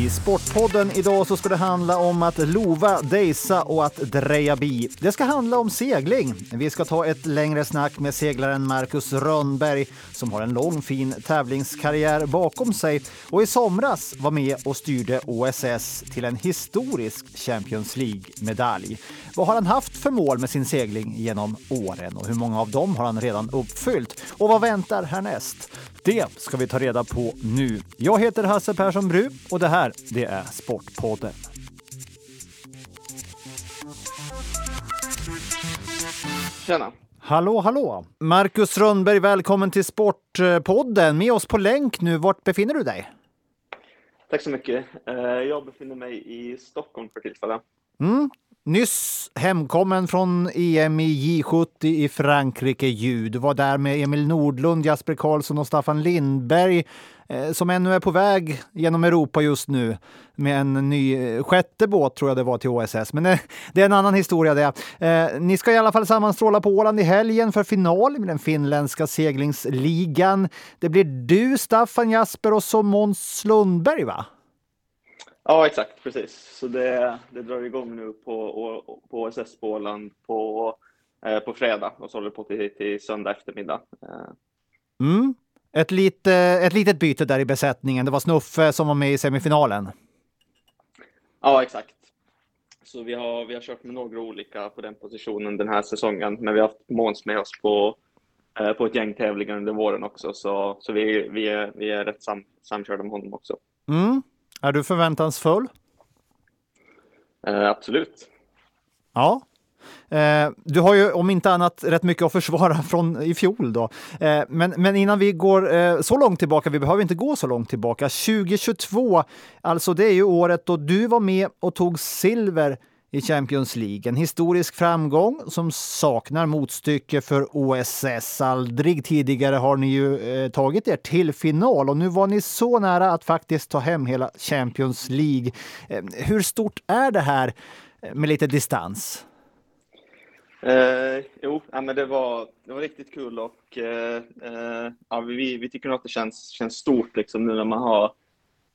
I Sportpodden idag så ska det handla om att lova, dejsa och att dreja bi. Det ska handla om segling. Vi ska ta ett längre snack med seglaren Marcus Rönnberg som har en lång fin tävlingskarriär bakom sig och i somras var med och styrde OSS till en historisk Champions League-medalj. Vad har han haft för mål med sin segling genom åren och hur många av dem har han redan uppfyllt? Och vad väntar härnäst? Det ska vi ta reda på nu. Jag heter Hasse Persson Bru och det här, det är Sportpodden. Tjena! Hallå, hallå! Marcus Rönnberg, välkommen till Sportpodden. Med oss på länk nu. Vart befinner du dig? Tack så mycket. Eh, jag befinner mig i Stockholm för tillfället. Mm. Nyss hemkommen från EM i J70 i Frankrike ju. Du var där med Emil Nordlund, Jasper Karlsson och Staffan Lindberg eh, som ännu är på väg genom Europa just nu med en ny eh, sjätte båt tror jag det var till OSS. Men eh, det är en annan historia det. Ni ska i alla fall sammanstråla på Åland i helgen för final med den finländska seglingsligan. Det blir du, Staffan Jasper och så Måns Lundberg va? Ja, exakt, precis. Så det, det drar igång nu på, på OSS på Åland på, eh, på fredag och så håller det på till, till söndag eftermiddag. Eh. Mm. Ett, lite, ett litet byte där i besättningen. Det var Snuffe som var med i semifinalen. Ja, exakt. Så vi har, vi har kört med några olika på den positionen den här säsongen, men vi har haft Måns med oss på, eh, på ett gäng tävlingar under våren också, så, så vi, vi, är, vi är rätt sam, samkörda med honom också. Mm. Är du förväntansfull? Eh, absolut. Ja. Eh, du har ju om inte annat rätt mycket att försvara från i fjol då. Eh, men, men innan vi går eh, så långt tillbaka, vi behöver inte gå så långt tillbaka. 2022, alltså det är ju året då du var med och tog silver i Champions League. En historisk framgång som saknar motstycke för OSS. Aldrig tidigare har ni ju eh, tagit er till final och nu var ni så nära att faktiskt ta hem hela Champions League. Eh, hur stort är det här eh, med lite distans? Eh, jo, ja, men det, var, det var riktigt kul och eh, eh ja, vi, vi tycker nog att det känns, känns stort liksom, nu när man har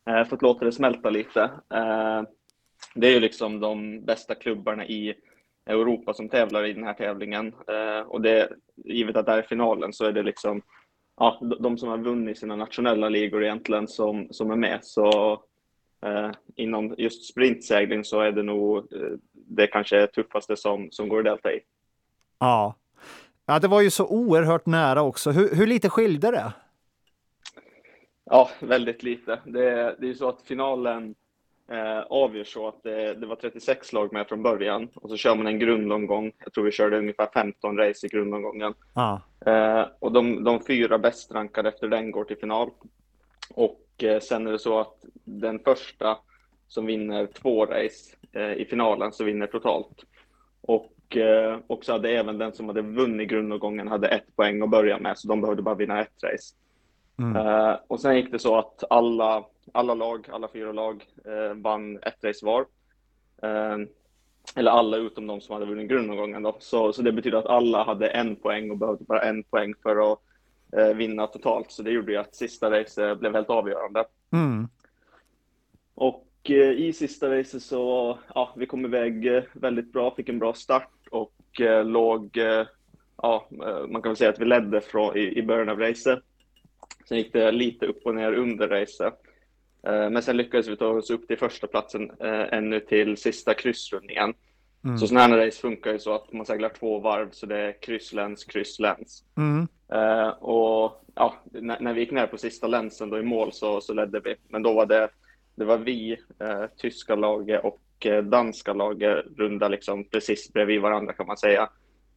eh, fått låta det smälta lite eh, det är ju liksom de bästa klubbarna i Europa som tävlar i den här tävlingen. Eh, och det, givet att det är finalen så är det liksom ja, de som har vunnit sina nationella ligor egentligen som, som är med. Så eh, inom just sprintsegling så är det nog eh, det kanske tuffaste som, som går att delta i. Ja. ja, det var ju så oerhört nära också. Hur, hur lite skilde det? Ja, väldigt lite. Det, det är ju så att finalen eh, avgör så att det, det, var 36 lag med från början och så kör man en grundomgång. Jag tror vi körde ungefär 15 race i grundomgången. Ah. Eh, och de, de fyra bäst rankade efter den går till final. Och eh, sen är det så att den första som vinner två race eh, i finalen så vinner totalt. Och, eh, och så hade även den som hade vunnit grundomgången hade ett poäng att börja med, så de behövde bara vinna ett race. Mm. Uh, och sen gick det så att alla, alla lag, alla fyra lag, uh, vann ett race var. Uh, eller alla utom de som hade vunnit grundomgången då. Så, så det betyder att alla hade en poäng och behövde bara en poäng för att vinna totalt. Så det gjorde ju att sista racet blev helt avgörande. Mm. Och i sista racet så, ja, vi kom iväg väldigt bra, fick en bra start och låg, ja, man kan väl säga att vi ledde från, i, i början av racet. Sen gick det lite upp och ner under racet. Eh, men sen lyckades vi ta oss upp till första platsen eh, ännu till sista kryssrundningen. Mm. Så sådana här race funkar ju så att man seglar två varv så det är kryssläns, kryssläns. Mm. Uh, och ja, när, när, vi gick ner på sista länsen då i mål så, så ledde vi. Men då var det, det var vi, uh, tyska laget och uh, danska laget runda liksom precis bredvid varandra kan man säga.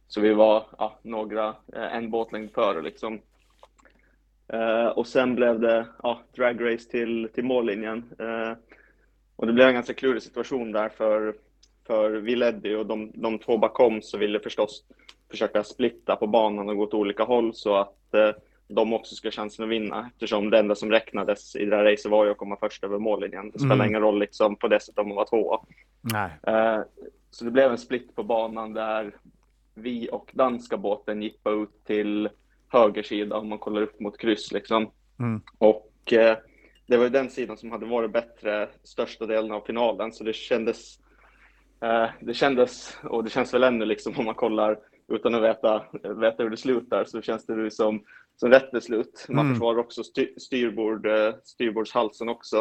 Så vi var några, en båtlängd före liksom. Uh, och sen blev det ja, dragrace till, till mållinjen. Uh, och det blev en ganska klurig situation där för, för vi ledde ju och de, de två bakom så ville förstås försöka splitta på banan och gå åt olika håll så att uh, de också skulle ha chansen att vinna eftersom det enda som räknades i det här racet var ju att komma först över mållinjen. Det spelar mm. ingen roll liksom på det sättet om man var tvåa. så det blev en split på banan där vi och danska båten gick ut till höger sida om man kollar upp mot kryss liksom. Mm. Och eh, det var ju den sidan som hade varit bättre största delen av finalen, så det kändes, eh, det kändes, och det känns väl ännu liksom om man kollar utan att veta, veta hur det slutar, så känns det som, som rätt beslut. Man mm. försvarar också styr, styrbord, eh, styrbordshalsen också,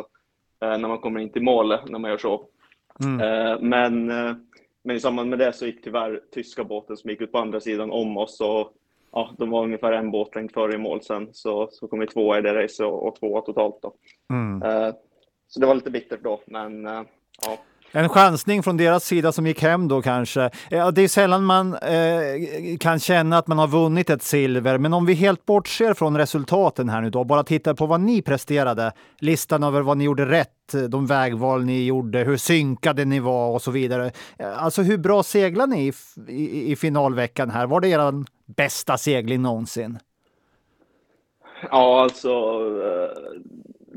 eh, när man kommer in till målet, när man gör så. Mm. Eh, men, eh, men i samband med det så gick tyvärr tyska båten som gick ut på andra sidan om oss och ja, de var ungefär en båtlängd före i mål sen, så, så kom vi tvåa i det racet och, och tvåa totalt. Då. Mm. Uh, så det var lite bittert då, men uh, ja. En chansning från deras sida som gick hem då kanske. Eh, det är sällan man eh, kan känna att man har vunnit ett silver, men om vi helt bortser från resultaten här nu då, bara tittar på vad ni presterade, listan över vad ni gjorde rätt, eh, de vägval ni gjorde, hur synkade ni var och så vidare. Eh, alltså hur bra seglade ni i, i, i finalveckan här? Var det er bästa segling någonsin? Ja, alltså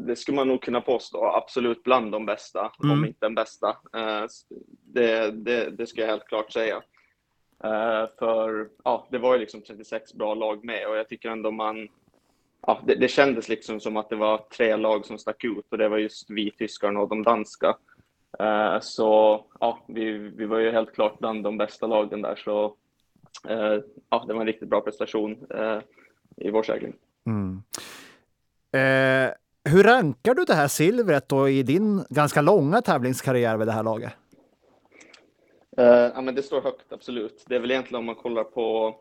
det skulle man nog kunna påstå. Absolut bland de bästa, mm. om inte den bästa. Eh, det, det, det ska jag helt klart säga. Eh, för ja, det var ju liksom 36 bra lag med och jag tycker ändå man Ja, det, det kändes liksom som att det var tre lag som stack ut och det var just vi tyskarna och de danska. Så ja, vi, vi var ju helt klart bland de bästa lagen där så ja, det var en riktigt bra prestation i vår segling. Mm. Hur rankar du det här silvret då i din ganska långa tävlingskarriär vid det här laget? Uh, ja, men det står högt, absolut. Det är väl egentligen om man kollar på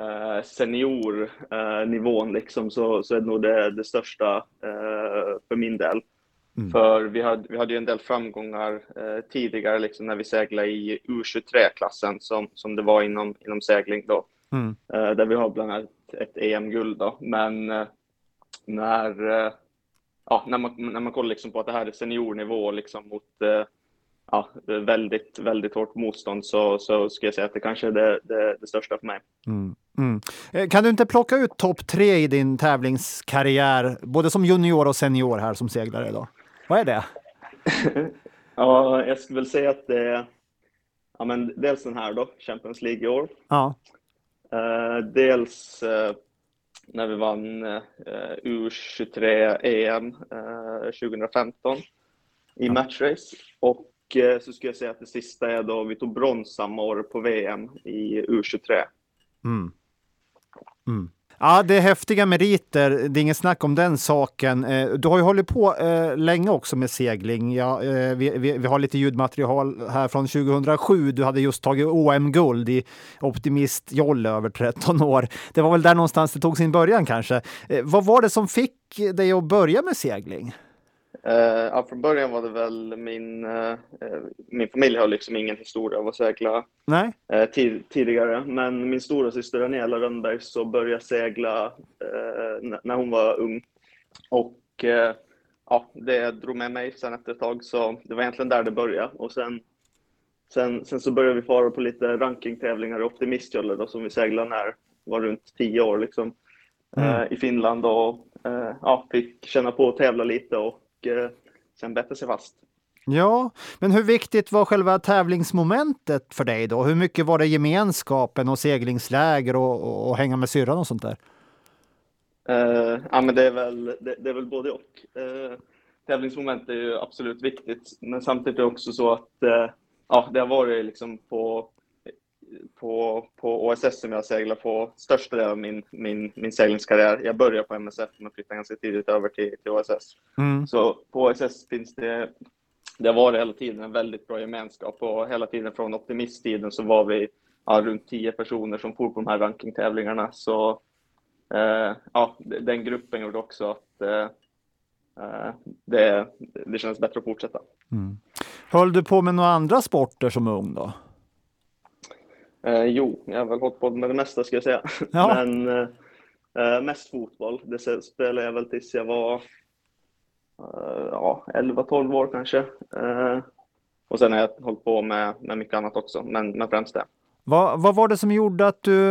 uh, seniornivån uh, liksom, så, så är det nog det, det största för min del. Mm. För vi hade, vi hade ju en del framgångar tidigare liksom, när vi seglade i U23-klassen som, som det var inom, inom segling då. Mm. där vi har bland annat ett EM-guld då. Men när ja, när man, när man kollar liksom på att det här är seniornivå liksom mot eh, ja, väldigt, väldigt hårt motstånd så, så ska jag säga att det kanske är det, det, det största för mig. Mm, mm. Eh, kan du inte plocka ut topp tre i din tävlingskarriär, både som junior och senior här som seglare då? Vad är det? ja, jag skulle väl säga att det är ja, men dels den här då, Champions League i år. Ja. Uh, dels uh, när vi vann eh, U23 EM eh, 2015 i matchrace. Och eh, så skulle jag säga att det sista är då vi tog brons samma år på VM i U23. Mm. Mm. Ja, det är häftiga meriter. Det är inget snack om den saken. Eh, du har ju hållit på eh, länge också med segling. Ja, eh, vi, vi, vi, har lite ljudmaterial här från 2007. Du hade just tagit OM-guld i optimistjolle över 13 år. Det var väl där någonstans det tog sin början kanske. Vad var det som fick dig att börja med segling? Ja, från början var det väl min, uh, min familj har liksom ingen historia av att segla Nej. Uh, tid, tidigare. Men min stora syster Daniela Rönnberg så började segla när hon var ung. Och ja, det drog med mig sen efter ett tag, så det var egentligen där det började. Och sen, sen, sen så började vi fara på lite rankingtävlingar i Optimistjolle då, som vi seglade när var runt tio år liksom, mm. i Finland och ja, fick känna på att tävla lite och Eh, sen bättre sig fast. Ja, men hur viktigt var själva tävlingsmomentet för dig då? Hur mycket var det gemenskapen och seglingsläger och, och, och hänga med syrran och sånt där? Uh, ja, men det är väl, det, det är väl både och. Uh, tävlingsmoment är ju absolut viktigt, men samtidigt är det också så att uh, ja, det har varit liksom på på, på OSS som jag seglar på största delen av min, min, min seglingskarriär. Jag började på MSF men flyttade ganska tidigt över till, till OSS. Mm. Så på OSS finns det, det har varit hela tiden en väldigt bra gemenskap och hela tiden från optimisttiden så var vi ja, runt tio personer som for på de här rankingtävlingarna. Så eh, ja, den gruppen gjorde också att eh, eh, det, det känns bättre att fortsätta. Mm. Höll du på med några andra sporter som ung då? Eh, jo, jag har väl hållit på med det mesta ska jag säga. Ja. Men eh, eh mest fotboll. Det spelade jag väl tills jag var eh, ja, 11-12 år kanske. Eh, och sen har jag hållit på med, med mycket annat också, men, men främst det. Vad, vad var det som gjorde att du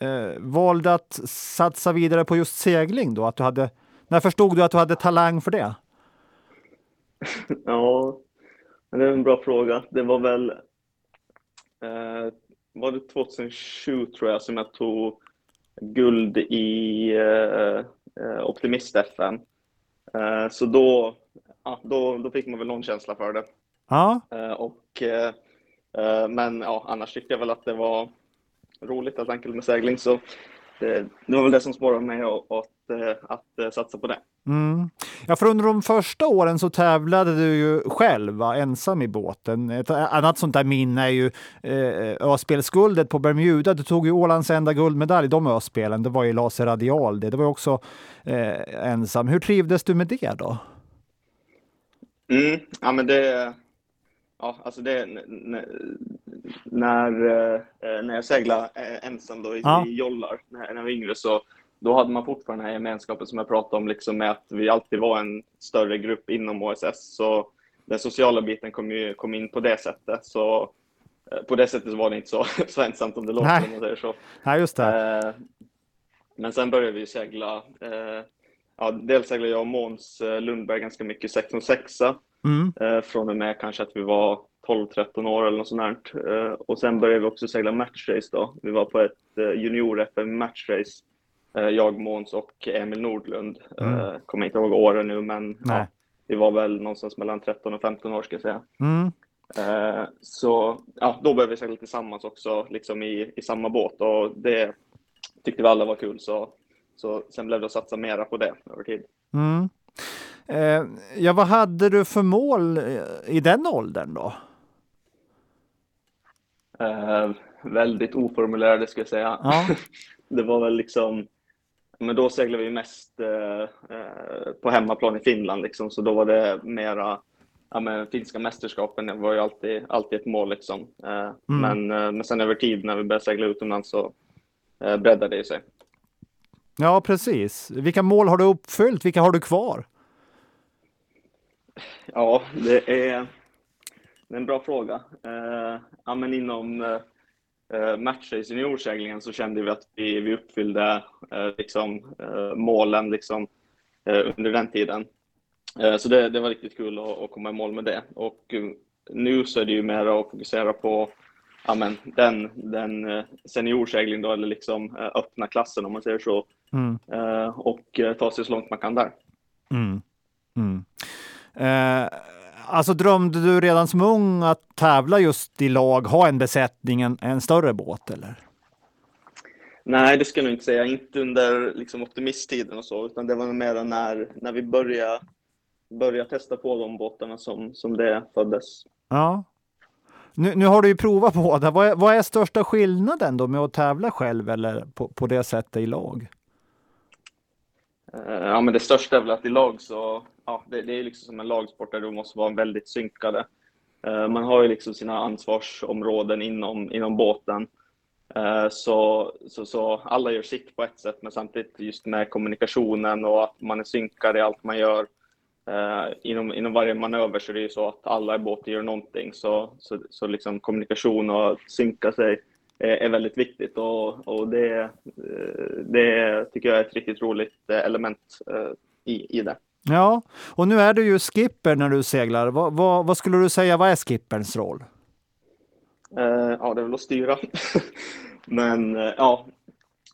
eh, valde att satsa vidare på just segling då? Att du hade, när förstod du att du hade talang för det? ja, det är en bra fråga. Det var väl var det 2007 tror jag som jag tog guld i eh, eh Optimist-FN. Eh, så då, ja, då, då fick man väl någon känsla för det. Ja. Eh, och, eh, eh, men ja, annars tyckte jag väl att det var roligt helt enkelt med segling. Så det, det var väl det som sporrade mig att, att, att satsa på det. Mm. Ja, för under de första åren så tävlade du ju själv, va? ensam i båten. Ett annat sånt där minne är ju eh, öspelsguldet på Bermuda. Du tog ju Ålands enda guldmedalj i de öspelen. Det var ju laser radial det. Det var också eh, ensam. Hur trivdes du med det då? Mm. Ja, men det... Ja, alltså det... När, eh, när jag seglade eh, ensam då i, ja. i jollar när, när jag var yngre så då hade man fortfarande den här gemenskapen som jag pratade om, liksom med att vi alltid var en större grupp inom OSS. Så den sociala biten kom, ju, kom in på det sättet. Så eh, på det sättet var det inte så, så ensamt om det låter, Nej. om man säger så. Nej, just det. Eh, men sen började vi segla. Eh, ja, dels seglade jag och Måns Lundberg ganska mycket 6 och 6 mm. från och med kanske att vi var 12-13 år eller något sånt där. och sen började vi också segla matchrace då. Vi var på ett junior-FM matchrace jag, Måns och Emil Nordlund. Mm. Eh, kommer inte ihåg åren nu, men ja, vi var väl någonstans mellan 13 och 15 år ska jag säga. Mm. Eh, så ja, då började vi segla tillsammans också, liksom i, i samma båt och det tyckte vi alla var kul. Så, så sen blev det att satsa mera på det över tid. Mm. Eh, ja, vad hade du för mål i den åldern då? Eh, väldigt oformulerade skulle jag säga. Ja. det var väl liksom men då seglade vi mest eh, eh, på hemmaplan i Finland, liksom, så då var det mera ja, men finska mästerskapen var ju alltid, alltid ett mål. Liksom. Eh, mm. men, eh, men sen över tid när vi började segla utomlands så eh, breddade det sig. Ja, precis. Vilka mål har du uppfyllt? Vilka har du kvar? Ja, det är, det är en bra fråga. Eh, ja, men inom eh, matcher i seniorseglingen så kände vi att vi, vi uppfyllde eh, liksom, eh, målen liksom, eh, under den tiden. Eh, så det, det var riktigt kul att, att, komma i mål med det. Och eh, nu så är det ju mer att fokusera på ja, men, den, den seniorseglingen då, eller liksom öppna klassen om man säger så. Mm. och ta sig så långt man kan där. Mm. Mm. Alltså drömde du redan som ung att tävla just i lag, ha en besättning, en, en större båt eller? Nej, det ska jag inte säga. Inte under liksom, optimisttiden och så, utan det var mer när, när vi började, började testa på de båtarna som, som det föddes. Ja. Nu, nu har du ju provat båda. Vad är, vad är största skillnaden då med att tävla själv eller på, på det sättet i lag? Eh, ja, men det största är väl att i lag så, ja, det, det är liksom som en lagsport där du måste vara väldigt synkade. Eh, man har ju liksom sina ansvarsområden inom, inom båten. Eh, så, så, så alla gör sitt på ett sätt, men samtidigt just med kommunikationen och att man är synkad i allt man gör. Inom, inom varje manöver så är det ju så att alla i båten gör någonting, så, så, så liksom kommunikation och synka sig är väldigt viktigt och, och det, det tycker jag är ett riktigt roligt element i, i det. Ja, och nu är du ju skipper när du seglar. Vad, vad, vad skulle du säga, vad är skipperns roll? Uh, ja, det är väl att styra. Men uh, ja,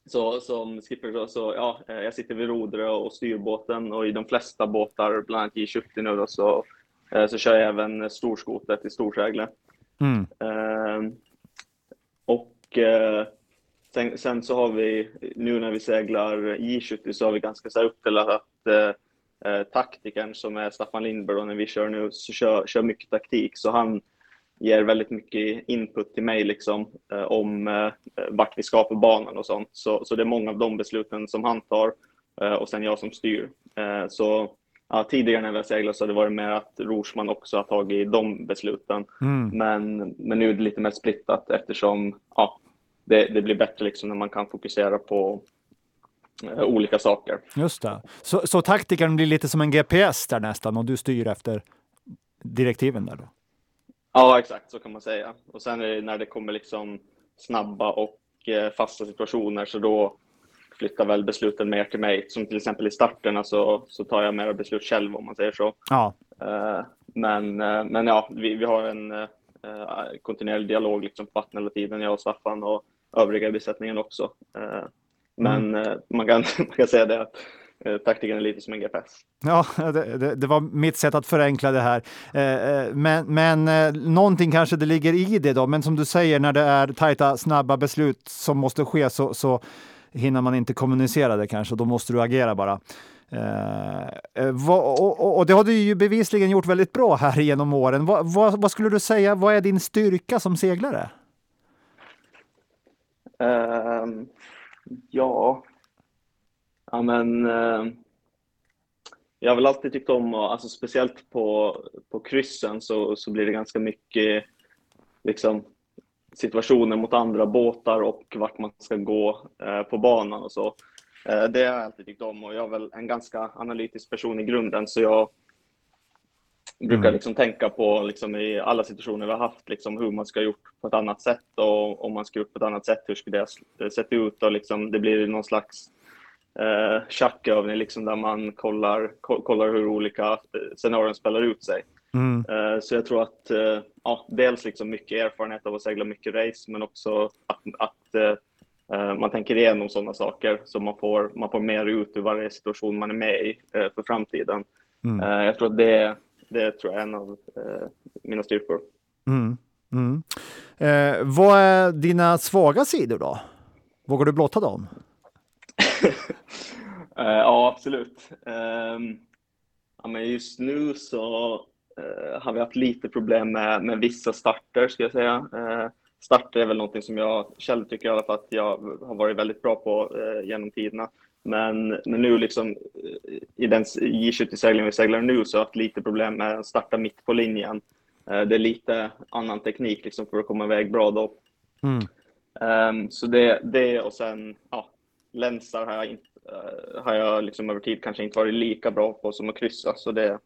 så som skipper så, så ja, eh, jag sitter vid rodret och styr båten och i de flesta båtar, bland annat J70 nu då, så, uh, så kör jag även storskotet i storsegle. Mm och eh, sen, sen, så har vi, nu när vi seglar J70 så har vi ganska så här uppdelat att eh, eh taktikern som är Staffan Lindberg och när vi kör nu så kör, kör mycket taktik så han ger väldigt mycket input till mig liksom eh, om eh, vart vi ska på banan och sånt. Så, så det är många av de besluten som han tar eh, och sen jag som styr. Eh, så ja, tidigare när vi har seglat så har det varit mer att Rorsman också har tagit de besluten. Mm. Men, men nu är det lite mer splittat eftersom ja, det, det blir bättre liksom när man kan fokusera på Eh, olika saker. Just det. Så, så taktikern blir lite som en GPS där nästan och du styr efter direktiven där då? Ja, exakt så kan man säga. Och sen när det kommer liksom snabba och eh, fasta situationer så då flyttar väl besluten mer till mig. Som till exempel i starterna så, så tar jag mera beslut själv om man säger så. Ja. Uh, men, uh, men ja, vi, vi har en uh, kontinuerlig dialog liksom på vattnet hela tiden, jag och Staffan och övriga besättningen också. Men mm. Eh, man, kan, man kan säga det att taktiken är lite som en GPS. Ja, det, det, det, var mitt sätt att förenkla det här. Men, men någonting kanske det ligger i det då. Men som du säger, när det är tajta, snabba beslut som måste ske så, så hinner man inte kommunicera det kanske. Då måste du agera bara. Uh, och, och, och, det har du ju bevisligen gjort väldigt bra här genom åren. Vad, va, vad skulle du säga, vad är din styrka som seglare? Uh, ja, ja men uh, jag har väl alltid tyckt om, alltså speciellt på, på kryssen så, så blir det ganska mycket liksom, situationer mot andra båtar och vart man ska gå eh, på banan och så. Eh, det har jag alltid tyckt om och jag är väl en ganska analytisk person i grunden så jag brukar mm. liksom tänka på liksom i alla situationer vi har haft liksom hur man ska ha gjort på ett annat sätt och om man ska gjort på ett annat sätt, hur skulle det sett ut och liksom det blir någon slags eh, schackövning liksom där man kollar, kollar hur olika eh, scenarion spelar ut sig. Mm. Eh, så jag tror att eh, ja, dels liksom mycket erfarenhet av att segla mycket race, men också att, att uh, man tänker igenom sådana saker så man får, man får mer ut ur varje situation man är med i för framtiden. Mm. jag tror att det, det tror jag är en av mina styrkor. Mm. Mm. vad är dina svaga sidor då? Vågar du blotta dem? ja, absolut. Um, ja, men just nu så eh, har vi haft lite problem med, med vissa starter, ska jag säga. Eh, starter är väl någonting som jag själv tycker i alla fall att jag har varit väldigt bra på eh, genom tiderna. Men, men nu liksom eh, i den J70-seglingen vi seglar nu så har jag haft lite problem med att starta mitt på linjen. Eh, det är lite annan teknik liksom för att komma iväg bra då. Mm. Um, så det, det och sen ja, länsar har jag, inte, har jag liksom över tid kanske inte varit lika bra på som att kryssa. Så det,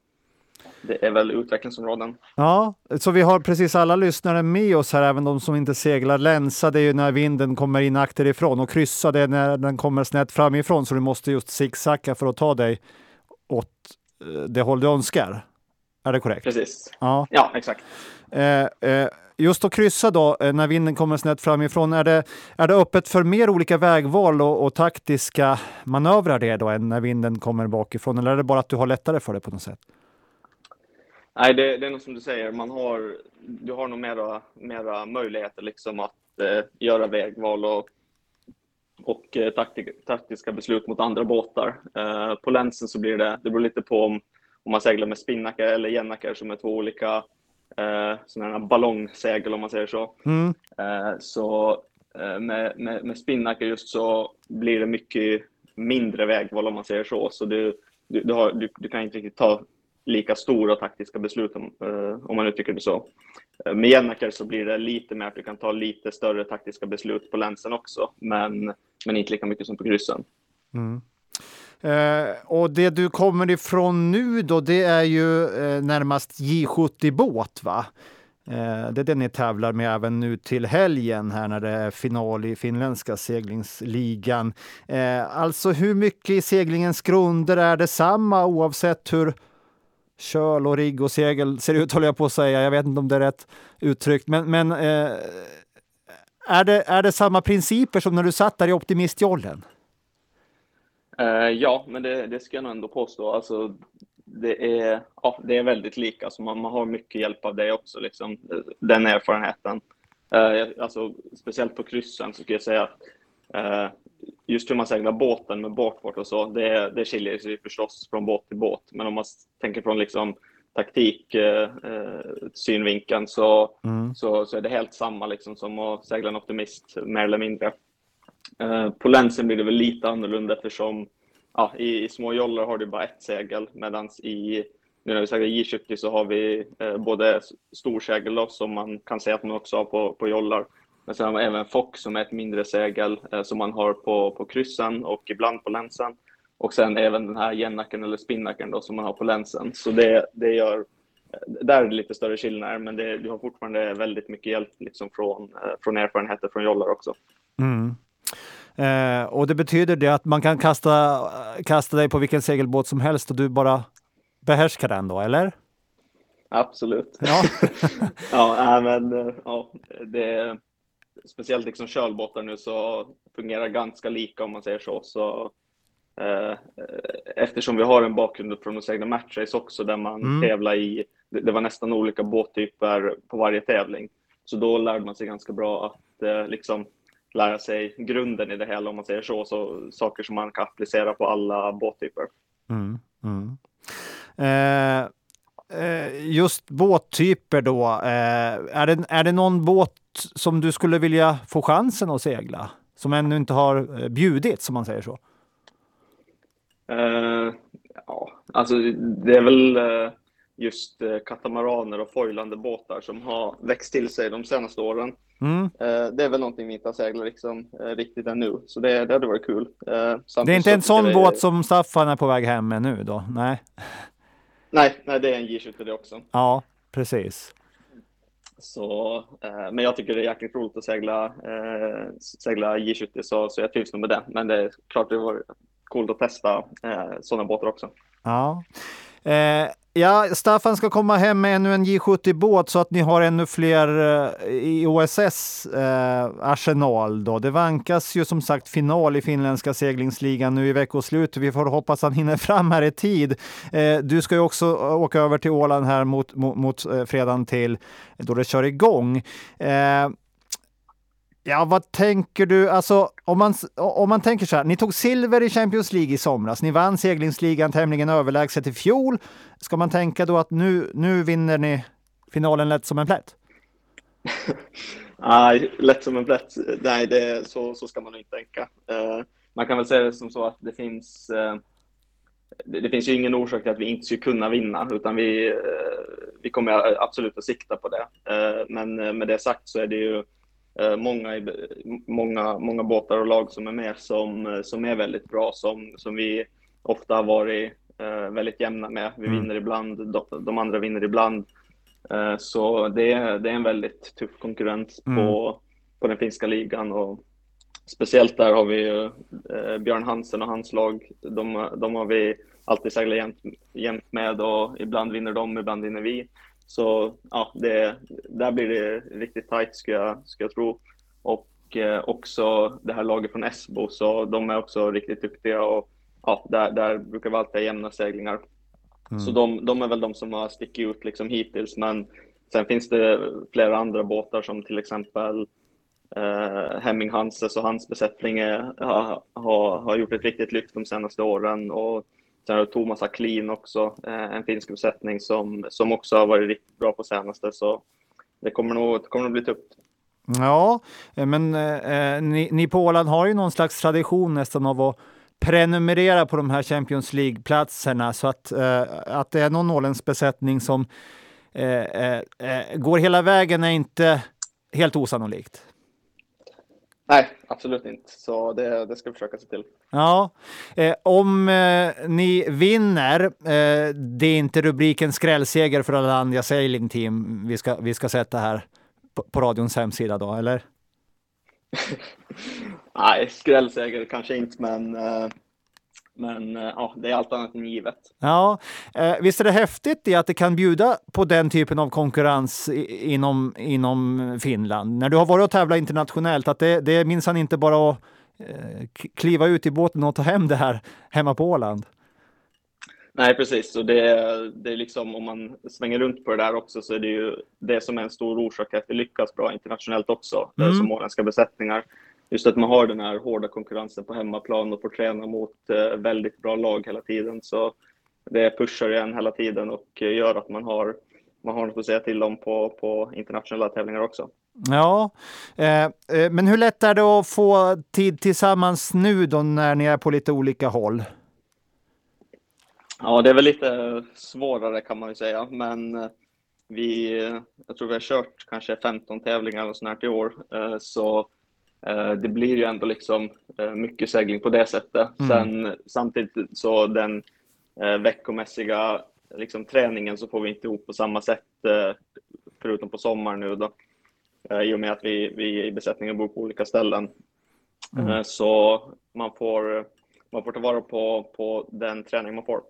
det är väl utvecklingsområden. Ja, så vi har precis alla lyssnare med oss här, även de som inte seglar. Länsa det är ju när vinden kommer in akterifrån och kryssa det är när den kommer snett framifrån, så du måste just zigzacka för att ta dig åt eh, det håll du önskar. Är det korrekt? Precis. Ja, ja exakt. Eh, eh, just att kryssa då, eh, när vinden kommer snett framifrån, är det, är det öppet för mer olika vägval och, och taktiska manövrar det då än när vinden kommer bakifrån? Eller är det bara att du har lättare för det på något sätt? Nej, det, det är nog som du säger, man har, du har nog mera, mera möjligheter liksom att eh, göra vägval och, och eh, taktik, taktiska beslut mot andra båtar. Eh, på länsen så blir det, det beror lite på om, om man seglar med spinnaker eller jännakar som är två olika eh, sådana ballongsegel om man säger så. Mm. Eh, så eh, med, med, med spinnaker just så blir det mycket mindre vägval om man säger så. Så du, du, du, har, du, du kan inte riktigt ta lika stora taktiska beslut om, eh, om man uttrycker det så. Eh, med Jennaker så blir det lite mer att du kan ta lite större taktiska beslut på länsen också, men, men inte lika mycket som på kryssen. Mm. Eh, och det du kommer ifrån nu då, det är ju eh, närmast J70 båt va? Eh, det är det ni tävlar med även nu till helgen här när det är final i finländska seglingsligan. Eh, alltså hur mycket i seglingens grunder är detsamma oavsett hur köl och rigg och segel ser ut, håller jag på att säga. Jag vet inte om det är rätt uttryckt, men, men eh, är, det, är det samma principer som när du satt där i optimistjollen? Eh, ja, men det, det ska jag nog ändå påstå. Alltså, det, är, ja, det är väldigt lika, alltså man, man har mycket hjälp av det också, liksom, den erfarenheten. Eh, alltså, speciellt på kryssen så skulle jag säga att eh, just hur man seglar båten med bakport och så, det, det skiljer sig förstås från båt till båt. Men om man tänker från liksom taktik eh, eh, så, mm. så, så är det helt samma liksom som att segla en optimist, mer eller mindre. Eh, på länsen blir det väl lite annorlunda eftersom ja, i, i små joller har du bara ett segel medan i nu när vi seglar J70 så har vi eh, både storsegel då, som man kan säga att man också har på, på jollar men sen har man även Fox som är ett mindre segel eh, som man har på, på kryssen och ibland på länsen. Och sen även den här gennacken eller spinnacken då som man har på länsen. Så det, det gör, eh, där är det lite större skillnader men det, du har fortfarande väldigt mycket hjälp liksom från, eh, från erfarenheter från jollar också. Mm. Eh, och det betyder det att man kan kasta, kasta dig på vilken segelbåt som helst och du bara behärskar den då, eller? Absolut. Ja, ja men ja, det, speciellt liksom kölbåtar nu så fungerar ganska lika om man säger så. Så eh, eftersom vi har en bakgrund från att segla matchrace också där man mm. tävlar i, det, det, var nästan olika båttyper på varje tävling. Så då lärde man sig ganska bra att eh, liksom lära sig grunden i det hela om man säger så, så saker som man kan applicera på alla båttyper. Mm, mm. Eh, eh, just båttyper då, eh, är, det, är det någon båt som du skulle vilja få chansen att segla? Som ännu inte har eh, bjudit, som man säger så? Uh, ja, alltså det är väl uh, just uh, katamaraner och foilande båtar som har växt till sig de senaste åren. Mm. det är väl någonting vi inte har seglat liksom, riktigt ännu, så det, det hade varit kul. det är inte en sån det... båt som Staffan är på väg hem med nu då? Nej. Nej, nej det är en J70 det också. Ja, precis. Så, eh, men jag tycker det är jäkligt roligt att segla, eh, segla J70 så, så jag trivs nog med det. Men det är klart det var coolt att testa eh, sådana båtar också. Ja. Eh, ja, Staffan ska komma hem med ännu en J70-båt så att ni har ännu fler eh, i OSS eh, arsenal. Då. Det vankas ju som sagt final i finländska seglingsligan nu i veckoslutet. Vi får hoppas han hinner fram här i tid. Eh, du ska ju också eh, åka över till Åland här mot, mot, mot eh, fredagen till då det kör igång. Eh, Ja, vad tänker du? Alltså, om man, om man tänker så här, ni tog silver i Champions League i somras. Ni vann seglingsligan tämligen överlägset i fjol. Ska man tänka då att nu, nu vinner ni finalen lätt som en plätt? Nej, lätt som en plätt. Nej, det, så, så ska man nog inte tänka. Uh, man kan väl säga det som så att det finns uh, det, det, finns ju ingen orsak till att vi inte skulle kunna vinna, utan vi, uh, vi kommer absolut att sikta på det. men med det sagt så är det ju många, många, många båtar och lag som är med som, som är väldigt bra, som, som vi ofta har varit eh, väldigt jämna med. Vi mm. vinner ibland, de, andra vinner ibland. Eh, så det är, det är en väldigt tuff konkurrens mm. på, på den finska ligan och speciellt där har vi Björn Hansen och hans lag. De, de har vi alltid seglat jämt, jämt med och ibland vinner de, ibland vinner vi. Så ja, det, där blir det riktigt tajt ska jag, ska jag tro. Och eh, också det här laget från Esbo, så de är också riktigt duktiga och ja, där, där brukar vi alltid ha jämna seglingar. Mm. Så de, de är väl de som har stickit ut liksom hittills, men sen finns det flera andra båtar som till exempel eh, Hemming Hanses och hans besättning har, har, har gjort ett riktigt lyft de senaste åren och Sen har Thomas Aklin också, eh, en finsk besättning som, som också har varit riktigt bra på senaste. Så det kommer nog, det kommer nog bli tufft. Ja, eh, men eh, eh, ni, ni på Åland har ju någon slags tradition nästan av att prenumerera på de här Champions League-platserna så att, eh, att det är någon Ålands besättning som eh, eh, går hela vägen är inte helt osannolikt. Nej, absolut inte. Så det, det ska vi försöka se till. Ja, eh, om eh, ni vinner, eh, det är inte rubriken skrällseger för Alandia Sailing Team vi ska, vi ska sätta här på, på radions hemsida då, eller? Nej, skrällseger kanske inte, men eh, men eh, ja, det är allt annat än givet. Ja, eh, visst är det häftigt det att det kan bjuda på den typen av konkurrens inom, inom Finland? När du har varit och tävlat internationellt, att det, det är minsann inte bara att eh, kliva ut i båten och ta hem det här hemma på Åland? Nej, precis. Och det, det är liksom, om man svänger runt på det där också så är det ju det som är en stor orsak till att vi lyckas bra internationellt också, mm. som åländska besättningar just att man har den här hårda konkurrensen på hemmaplan och får träna mot eh, väldigt bra lag hela tiden. Så det pushar igen hela tiden och gör att man har, man har något att säga till om på, på internationella tävlingar också. Ja, eh, eh, men hur lätt är det att få tid tillsammans nu då när ni är på lite olika håll? Ja, det är väl lite svårare kan man ju säga, men eh, vi, jag tror vi har kört kanske 15 tävlingar och sånt här i år, eh, så Eh, det blir ju ändå liksom eh, mycket segling på det sättet. Mm. Sen samtidigt så den eh, veckomässiga liksom, träningen så får vi inte ihop på samma sätt förutom på sommaren nu då. I och med att vi, vi i besättningen bor på olika ställen. Mm. Så man får, man får ta vara på, på den träning man får.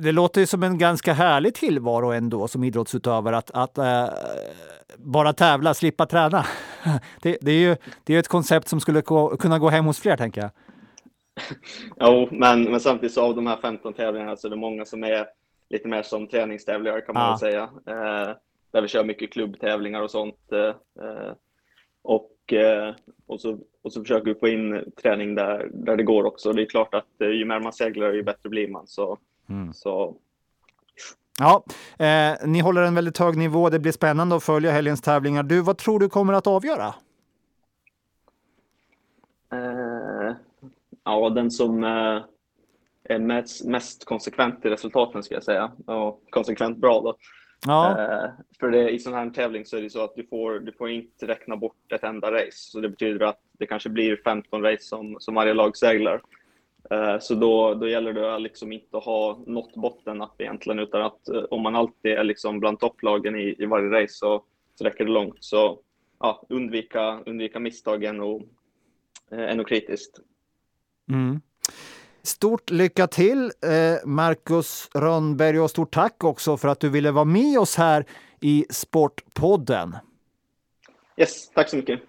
det låter ju som en ganska härlig tillvaro ändå som idrottsutövare att, att äh, bara tävla, slippa träna. Det, det, är ju det är ett koncept som skulle gå, kunna gå hem hos fler, tänker jag. jo, men, men samtidigt så av de här 15 tävlingarna så är det många som är lite mer som träningstävlingar kan man väl säga. Eh, där vi kör mycket klubbtävlingar och sånt. Eh, och, eh, och, så, och så försöker vi få in träning där, där det går också. Det är klart att eh, ju mer man seglar ju bättre blir man. Så, mm. så Ja, eh, ni håller en väldigt hög nivå. Det blir spännande att följa helgens tävlingar. Du, vad tror du kommer att avgöra? Eh, ja, den som eh, är mest, mest konsekvent i resultaten ska jag säga. Och konsekvent bra då. Ja. Eh, för det, i sån här tävling så är det så att du får, du får inte räkna bort ett enda race. Så det betyder att det kanske blir 15 race som, som varje lag seglar. Eh, så då, då gäller det liksom inte att ha nått bottennapp egentligen, utan att eh, om man alltid är liksom bland topplagen i, i varje race så, så räcker det långt. Så ja, undvika, undvika misstagen och är nog kritiskt. Mm. Stort lycka till eh, Marcus Rönnberg och stort tack också för att du ville vara med oss här i Sportpodden. Yes, tack så mycket.